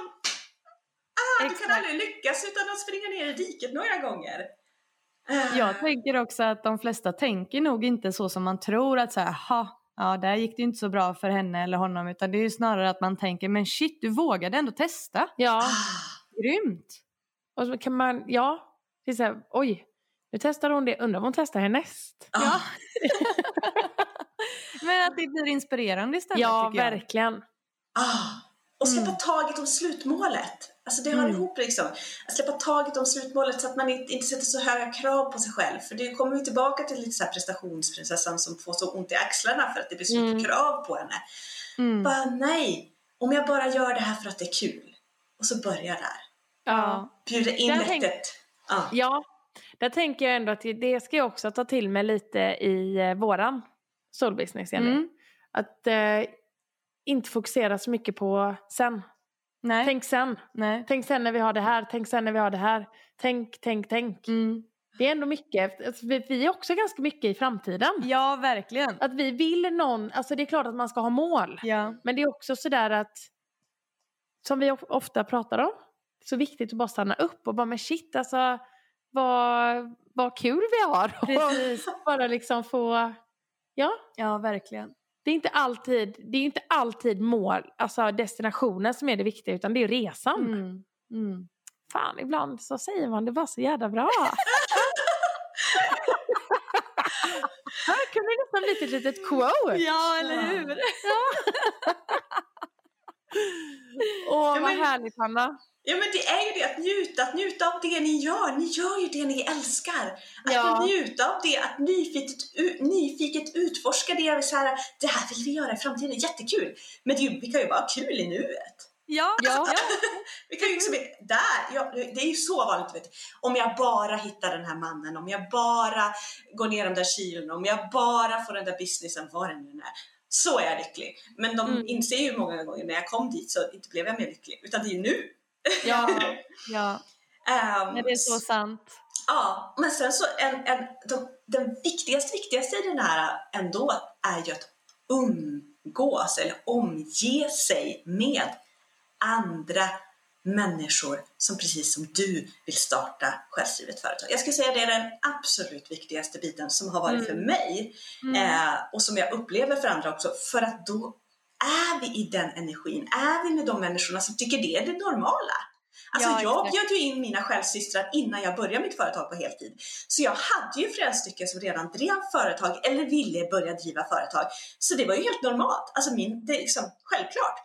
ah, du kan aldrig lyckas utan att springa ner i diket några gånger. Ah. Jag tänker också att de flesta tänker nog inte så som man tror att så här, ha, ja där gick det inte så bra för henne eller honom utan det är ju snarare att man tänker men shit du vågade ändå testa, Ja, Ah. grymt. och så kan man, ja, det är så här, oj, nu testar hon det, undrar om hon testar härnäst. Ja. <laughs> men att det blir inspirerande istället Ja, tycker jag. verkligen. Ah, Och släppa taget om slutmålet. Alltså det hör Mm. ihop liksom. Att släppa taget om slutmålet så att man inte, inte sätter så höga krav på sig själv. För det kommer vi tillbaka till lite så här prestationsprinsessan som får så ont i axlarna för att det blir så mycket Mm. krav på henne. Mm. Bara nej, om jag bara gör det här för att det är kul. Och så börjar där. Ja. Bjuda in lättet. Ja. Ja, där tänker jag ändå att det ska jag också ta till mig lite i eh, våran soulbusiness, Jenny. Mm. Att eh, inte fokusera så mycket på sen. Nej. Tänk sen. Nej. Tänk sen när vi har det här. Tänk sen när vi har det här. Tänk, tänk, tänk. Mm. Det är ändå mycket. Alltså, vi, vi är också ganska mycket i framtiden. Ja, verkligen. Att vi vill någon, alltså det är klart att man ska ha mål. Ja. Men det är också sådär att, som vi of- ofta pratar om, så viktigt att bara stanna upp och bara men shit alltså vad, vad kul vi har. Precis. Och <laughs> bara liksom få, ja, Ja, verkligen. det är inte alltid, det är inte alltid mål, alltså destinationen som är det viktiga utan det är resan. Mm. Mm. Fan, ibland så säger man det bara så jävla bra. <laughs> Här kunde det nästan blivit ett litet quote. Ja, eller Ja. hur? Åh, vad men- härligt Hanna. Ja men det är ju det att njuta, att njuta av det ni gör. Ni gör ju det ni älskar. Att Ja. njuta av det, att nyfiket, nyfiket utforska det. Så här, det här vill vi göra i framtiden, jättekul. Men det vi kan ju bara ha kul i nuet. Ja. Ja. <laughs> Vi kan ju liksom, där, ja, det är ju så vanligt, vet du. om jag bara hittar den här mannen, om jag bara går ner de där kilona, om jag bara får den där businessen, vad det nu är. Så är jag lycklig. Men de Mm. inser ju många gånger när jag kom dit så inte blev jag mer lycklig, utan det är ju nu. Ja. <laughs> ja. Men det är så sant. Ja, men sen så en, en, de, den viktigaste, viktigaste i den här ändå är ju att umgås eller omge sig med andra människor som precis som du vill starta självskrivet företag. Jag skulle säga det är den absolut viktigaste biten som har varit Mm. för mig Mm. eh, och som jag upplever för andra också. För att då är vi i den energin, är vi med de människorna som tycker det är det normala. Alltså Ja, jag bjöd ju in mina självsystrar innan jag började mitt företag på heltid. Så jag hade ju flera stycken som redan drev företag eller ville börja driva företag. Så det var ju helt normalt. Alltså min, det är liksom självklart.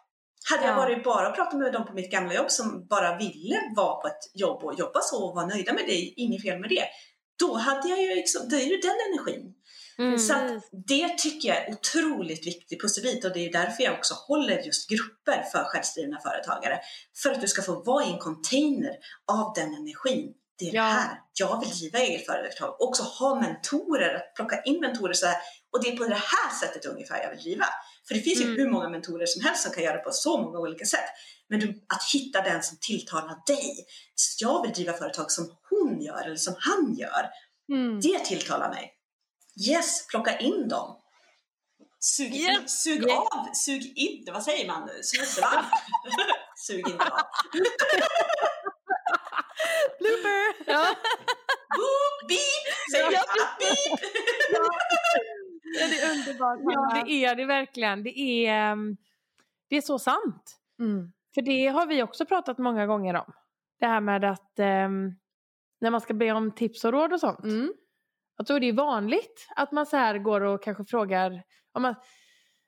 Hade jag Ja. varit bara och pratat med dem på mitt gamla jobb som bara ville vara på ett jobb och jobba så och vara nöjda med det, inget fel med det. Då hade jag ju liksom, det är ju den energin. Mm. Så det tycker jag är otroligt viktig pusselbit och det är ju därför jag också håller just grupper för självskrivna företagare. För att du ska få vara i en container av den energin. Det är Ja. det här, jag vill driva eget företag. Också ha mentorer, att plocka in mentorer så här. Och det är på det här sättet ungefär jag vill driva. För det finns ju Mm. hur många mentorer som helst som kan göra det på så många olika sätt. Men du, att hitta den som tilltalar dig. Så jag vill driva företag som hon gör eller som han gör. Mm. Det tilltalar mig. Yes, plocka in dem. Sug, in, Yes, sug yes. av, sug in, vad säger man? Snussva? <laughs> sug inte av. Blooper! Ja. Boop, beep, säger Ja. Beep. Ja, det är underbart. ja, det är det verkligen. Det är, ehm, det är så sant. Mm. För det har vi också pratat många gånger om. Det här med att ehm, när man ska be om tips och råd och sånt. Mm. Jag tror det är vanligt att man så här går och kanske frågar, om man,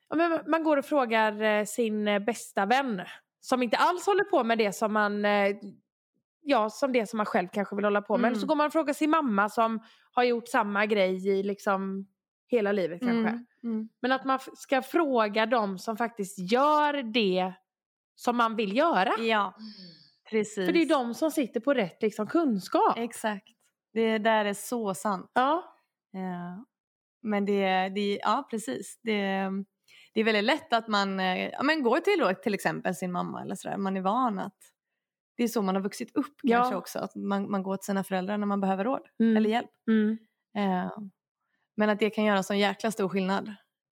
om man, går och frågar eh, sin eh, bästa vän som inte alls håller på med det som man, eh, ja som det som man själv kanske vill hålla på med. Mm. Eller så går man och frågar sin mamma som har gjort samma grej i liksom hela livet kanske. Mm. Mm. Men att man ska fråga dem som faktiskt gör det som man vill göra. Ja, precis. För det är de som sitter på rätt liksom, kunskap. Exakt. Det där är så sant. Ja. Ja. Men det, det ja precis. Det, det är väldigt lätt att man eh, ja, men går till då, till exempel sin mamma eller sådär. Man är van att det är så man har vuxit upp Ja. kanske också. Att man, man går till sina föräldrar när man behöver råd Mm. eller hjälp. Mm. Eh, men att det kan göra sån jäkla stor skillnad.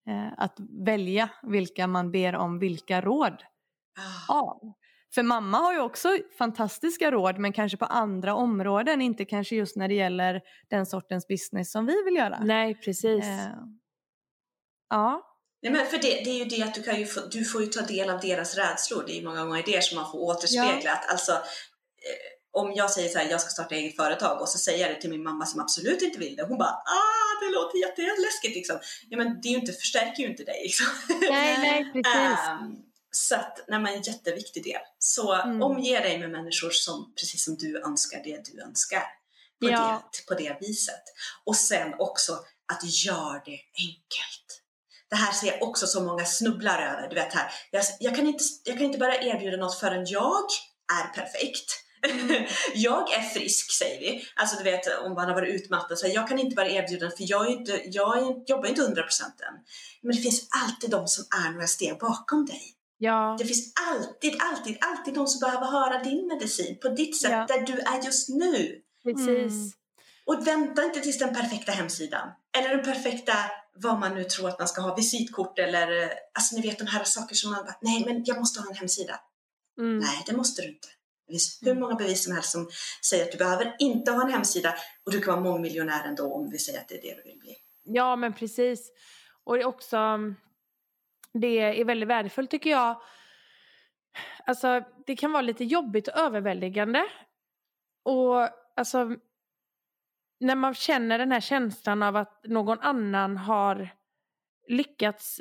Eh, att välja vilka man ber om vilka råd Ah, av. För mamma har ju också fantastiska råd men kanske på andra områden, inte kanske just när det gäller den sortens business som vi vill göra. Nej, precis. Eh, ja, Nej, men för det, det är ju det att du, kan ju få, du får ju ta del av deras rädslor. Det är ju många gånger det som man får återspegla. Att Alltså, eh, om jag säger så här, jag ska starta eget företag och så säger jag det till min mamma som absolut inte vill det. Hon bara, ah, det låter jätte- jätteläskigt liksom. Ja, men det är ju inte, förstärker ju inte dig liksom. nej, nej, <laughs> precis. Ehm, Så att, nej men en jätteviktig del. Så Mm. omge dig med människor som, precis som du önskar det du önskar. På, Ja. det, på det viset. Och sen också att gör det enkelt. Det här ser jag också så många snubblar över. Du vet här, jag, jag, kan inte, jag kan inte börja erbjuda något förrän jag är perfekt. <laughs> jag är frisk säger vi. Alltså du vet om man har varit utmattad. Så här, jag kan inte bara erbjuda för jag, är inte, jag jobbar inte 100% än. Men det finns alltid de som är några steg bakom dig. Ja, Det finns alltid, alltid, alltid de som behöver höra din medicin på ditt sätt Ja. där du är just nu. precis. Mm. Och vänta inte tills den perfekta hemsidan. Eller den perfekta, vad man nu tror att man ska ha, visitkort eller, eh, alltså ni vet de här saker som man bara, nej men jag måste ha en hemsida. Mm. Nej, det måste du inte. Det finns hur många bevis som helst som säger att du behöver inte ha en hemsida och du kan vara mångmiljonär ändå om vi säger att det är det du vill bli. Ja, men precis. Och det är också, det är väldigt värdefullt tycker jag. Alltså, det kan vara lite jobbigt och överväldigande. Och alltså, när man känner den här känslan av att någon annan har lyckats,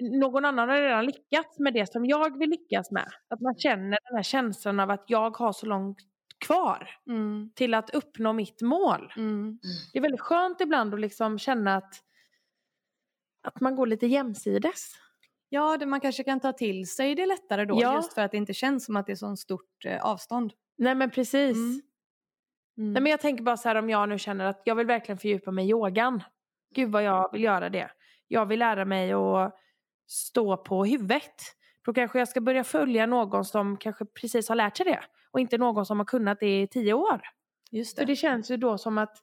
någon annan har redan lyckats med det som jag vill lyckas med. Att man känner den här känslan av att jag har så långt kvar Mm. till att uppnå mitt mål. Mm. Det är väldigt skönt ibland att liksom känna att, att man går lite jämsides. Ja, det, man kanske kan ta till sig det lättare då Ja. just för att det inte känns som att det är så stort eh, avstånd. Nej men precis. Mm. Mm. Nej, men jag tänker bara så här om jag nu känner att jag vill verkligen fördjupa mig i yogan. Gud vad jag vill göra det. Jag vill lära mig att stå på huvudet. Då kanske jag ska börja följa någon som kanske precis har lärt sig det. Och inte någon som har kunnat det i tio år. Just För det känns ju då som att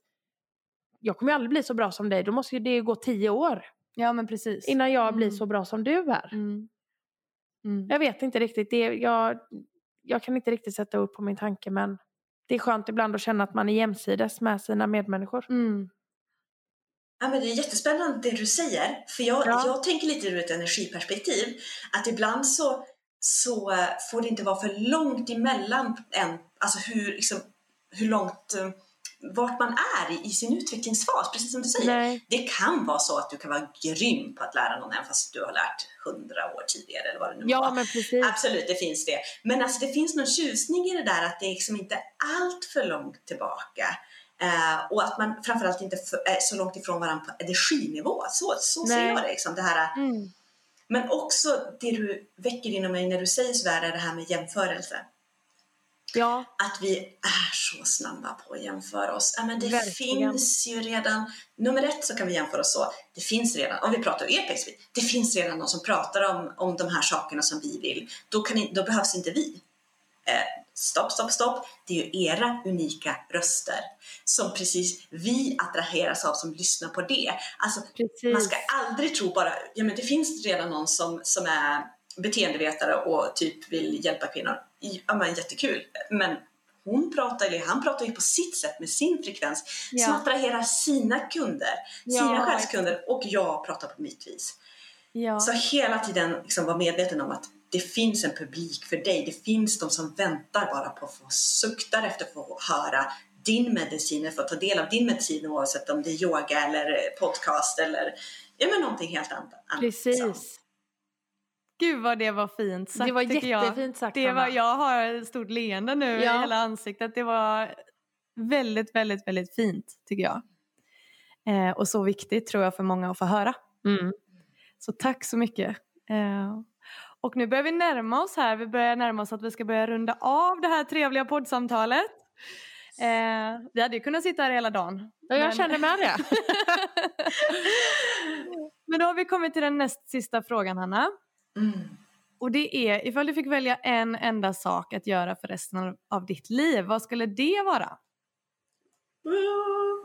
jag kommer aldrig bli så bra som dig. Då måste ju det gå tio år Ja, men precis. innan jag blir Mm. så bra som du är. Mm. Mm. Jag vet inte riktigt. Det, jag, jag kan inte riktigt sätta upp på min tanke men det är skönt ibland att känna att man är jämsides med sina medmänniskor. Mm. Ja, men det är jättespännande det du säger, för jag, Ja. jag tänker lite ur ett energiperspektiv, att ibland så, så får det inte vara för långt emellan en, alltså hur, liksom, hur långt, eh, vart man är i, sin utvecklingsfas, precis som du säger. Nej. Det kan vara så att du kan vara grym på att lära någon även fast du har lärt hundra år tidigare eller vad det nu Ja var. men precis. Absolut, det finns det. Men alltså det finns någon tjusning i det där att det är liksom inte allt för långt tillbaka. Eh, och att man framförallt inte för, är så långt ifrån varandra på energinivå. Så, så ser jag det. Liksom, det här. Mm. Men också det du väcker inom mig när du säger sådär, är det här med jämförelse. Ja, Att vi är så snabba på att jämföra oss. Ja, men det Verkligen. finns ju redan, nummer ett så kan vi jämföra oss så. Det finns redan, om vi pratar Apex, det finns redan någon som pratar om, om de här sakerna som vi vill. Då, kan, då behövs inte vi. Eh, stopp, stopp, stopp. Det är ju era unika röster som precis vi attraheras av som lyssnar på det. Alltså, precis. man ska aldrig tro bara, ja men det finns redan någon som, som är beteendevetare och typ vill hjälpa kvinnor. Ja men jättekul. Men hon pratar, eller han pratar ju på sitt sätt med sin frekvens som Ja. attraherar sina kunder, Ja, sina själskunder och jag pratar på mitt vis. Ja. Så hela tiden liksom vara medveten om att det finns en publik för dig. Det finns de som väntar bara på att få suktar efter att få höra din medicin, få ta del av din medicin oavsett om det är yoga eller podcast eller ja, men någonting helt annat. Precis. Gud vad det var fint sagt det var jättefint sagt Det var, jag har ett stort leende nu i Ja. hela ansiktet. Det var väldigt, väldigt, väldigt fint tycker jag. Eh, och så viktigt tror jag för många att få höra. Mm. Så tack så mycket. Eh, och nu börjar vi närma oss här. Vi börjar närma oss att vi ska börja runda av det här trevliga poddsamtalet. Eh, vi hade ju kunnat sitta här hela dagen. Ja, jag men- känner med det. <laughs> <laughs> men då har vi kommit till den näst sista frågan Hanna. Mm. Och det är ifall du fick välja en enda sak att göra för resten av- ditt liv, vad skulle det vara?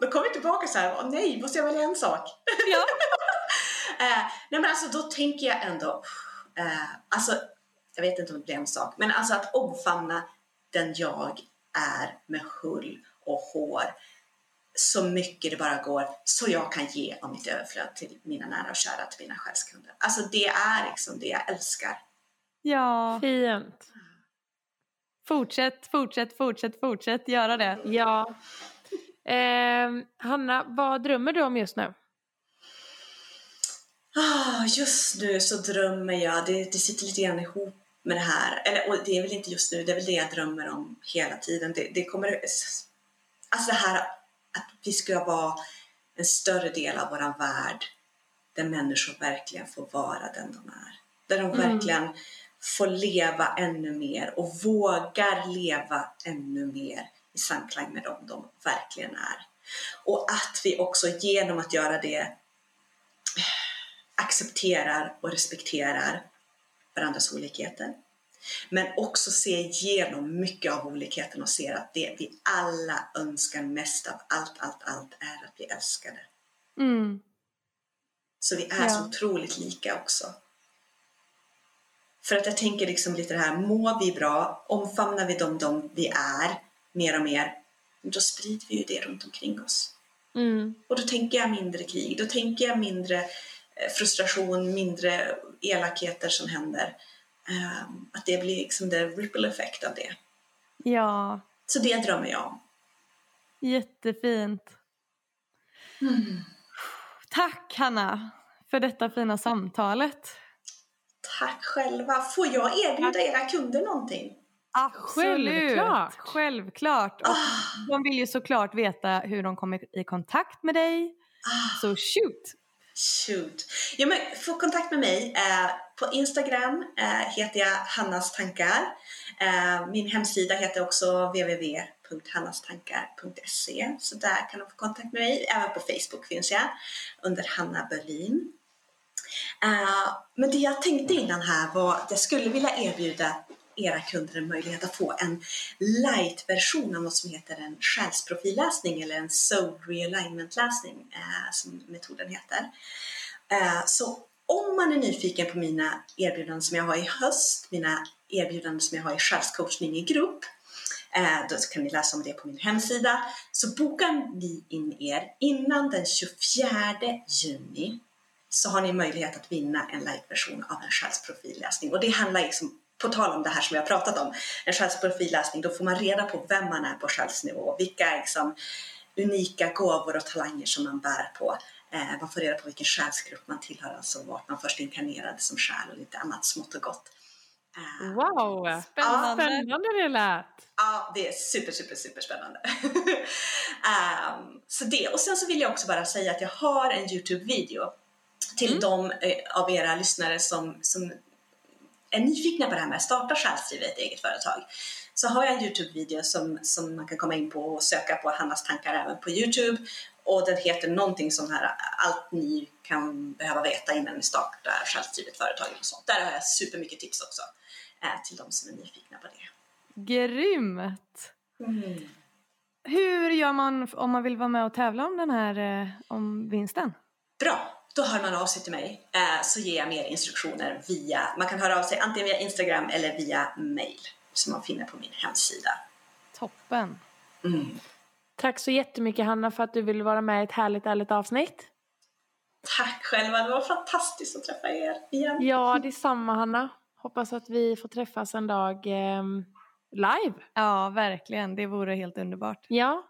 Då kommer vi tillbaka så här, nej, måste jag välja en sak? Ja. <laughs> Eh, nej men alltså då tänker jag ändå, eh, alltså jag vet inte om det blir en sak, men alltså att omfamna den jag är med hull och hår så mycket det bara går så jag kan ge av mitt överflöd till mina nära och kära, till mina själskunder. Alltså det är liksom det jag älskar. ja. Fint. Fortsätt, fortsätt, fortsätt, fortsätt göra det. Ja. Ehm, Hanna, vad drömmer du om just nu? Ah, just nu så drömmer jag, det, det sitter lite grann ihop med det här, eller och det är väl inte just nu, det är väl det jag drömmer om hela tiden. Det, det kommer, alltså det här att vi ska vara en större del av våran värld där människor verkligen får vara den de är. Där de Mm. verkligen får leva ännu mer och vågar leva ännu mer i samklang med dem de verkligen är. Och att vi också genom att göra det accepterar och respekterar varandras olikheter. Men också se igenom mycket av olikheten och ser att det vi alla önskar mest av allt, allt, allt är att bli älskade. Mm. Så vi är Ja. så otroligt lika också. För att jag tänker liksom lite det här, mår vi bra, omfamnar vi dem, de vi är mer och mer, då sprider vi ju det runt omkring oss. Mm. Och då tänker jag mindre krig, då tänker jag mindre eh, frustration, mindre elakheter som händer. Ehm, Att det blir liksom the ripple effect av det. Ja, Så det drömmer jag om. jättefint. Tack Hanna för detta fina samtalet. Tack själva! Får jag erbjuda era kunder någonting? Absolut. Självklart. Självklart. Och Ah, de vill ju såklart veta hur de kommer i kontakt med dig. ah. Så shoot! Shoot. Ja, men få kontakt med mig. Eh, på Instagram eh, heter jag Hannas tankar. Eh, min hemsida heter också www.hannastankar.se så där kan de få kontakt med mig. Även på Facebook finns jag under Hanna Berlin. Eh, men det jag tänkte innan här var att jag skulle vilja erbjuda era kunder en möjlighet att få en light-version av något som heter en själsprofilläsning eller en soul realignment-läsning eh, som metoden heter. Eh, så om man är nyfiken på mina erbjudanden som jag har i höst, mina erbjudanden som jag har i själscoachning i grupp, eh, då kan ni läsa om det på min hemsida. Så bokar ni in er innan den 24 juni så har ni möjlighet att vinna en light-version av en själsprofilläsning. Och det handlar liksom, på tal om det här som vi har pratat om, en själsprofilläsning, då får man reda på vem man är på själsnivå, vilka liksom, unika gåvor och talanger som man bär på. Eh, man får reda på vilken själsgrupp man tillhör, alltså vart man först inkarnerade som själ och lite annat smått och gott. Eh, Wow! Spännande. Spännande det lät. Ja, det är super, super, super spännande. <laughs> Ehm, så det, och sen så vill jag också bara säga att jag har en Youtube-video till Mm. de eh, av era lyssnare som, som är nyfikna på det här med att starta själsdrivet eget företag. Så har jag en Youtube-video som, som man kan komma in på och söka på Hannas tankar även på Youtube. Och den heter någonting som här, allt ni kan behöva veta innan ni startar själsdrivet företag och sånt. Där har jag supermycket tips också eh, till de som är nyfikna på det. Grymt! Mm. Hur gör man om man vill vara med och tävla om den här eh, om vinsten? Bra, då hör man av sig till mig eh, så ger jag mer instruktioner via, man kan höra av sig antingen via Instagram eller via mail som man finner på min hemsida. Toppen! Mm. Tack så jättemycket Hanna för att du ville vara med i ett härligt, ärligt avsnitt. Tack själva, det var fantastiskt att träffa er igen. Ja, detsamma Hanna. Hoppas att vi får träffas en dag ehm, live. Ja, verkligen. Det vore helt underbart. Ja,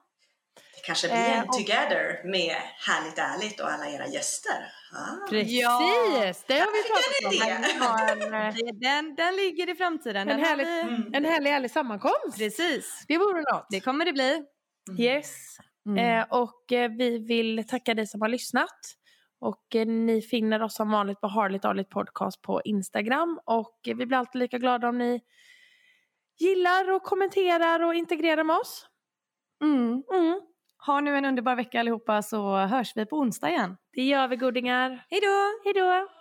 Det kanske blir Eh, en och- together med Härligt Ärligt och alla era gäster. Ah. precis. Ja. Det har vi pratat om. En, <laughs> eh, Den, den ligger i framtiden. En härlig- vi... Mm. en härlig, härlig sammankomst. Precis. Det vore något. Det kommer det bli. Yes. Mm. Eh, och eh, vi vill tacka dig som har lyssnat. Och eh, ni finner oss som vanligt på Harligt Arligt Podcast på Instagram. Och eh, vi blir alltid lika glada om ni gillar och kommenterar och integrerar med oss. Mm. Mm. Ha nu en underbar vecka allihopa så hörs vi på onsdag igen. Det gör vi godingar. Hej då! Hej då!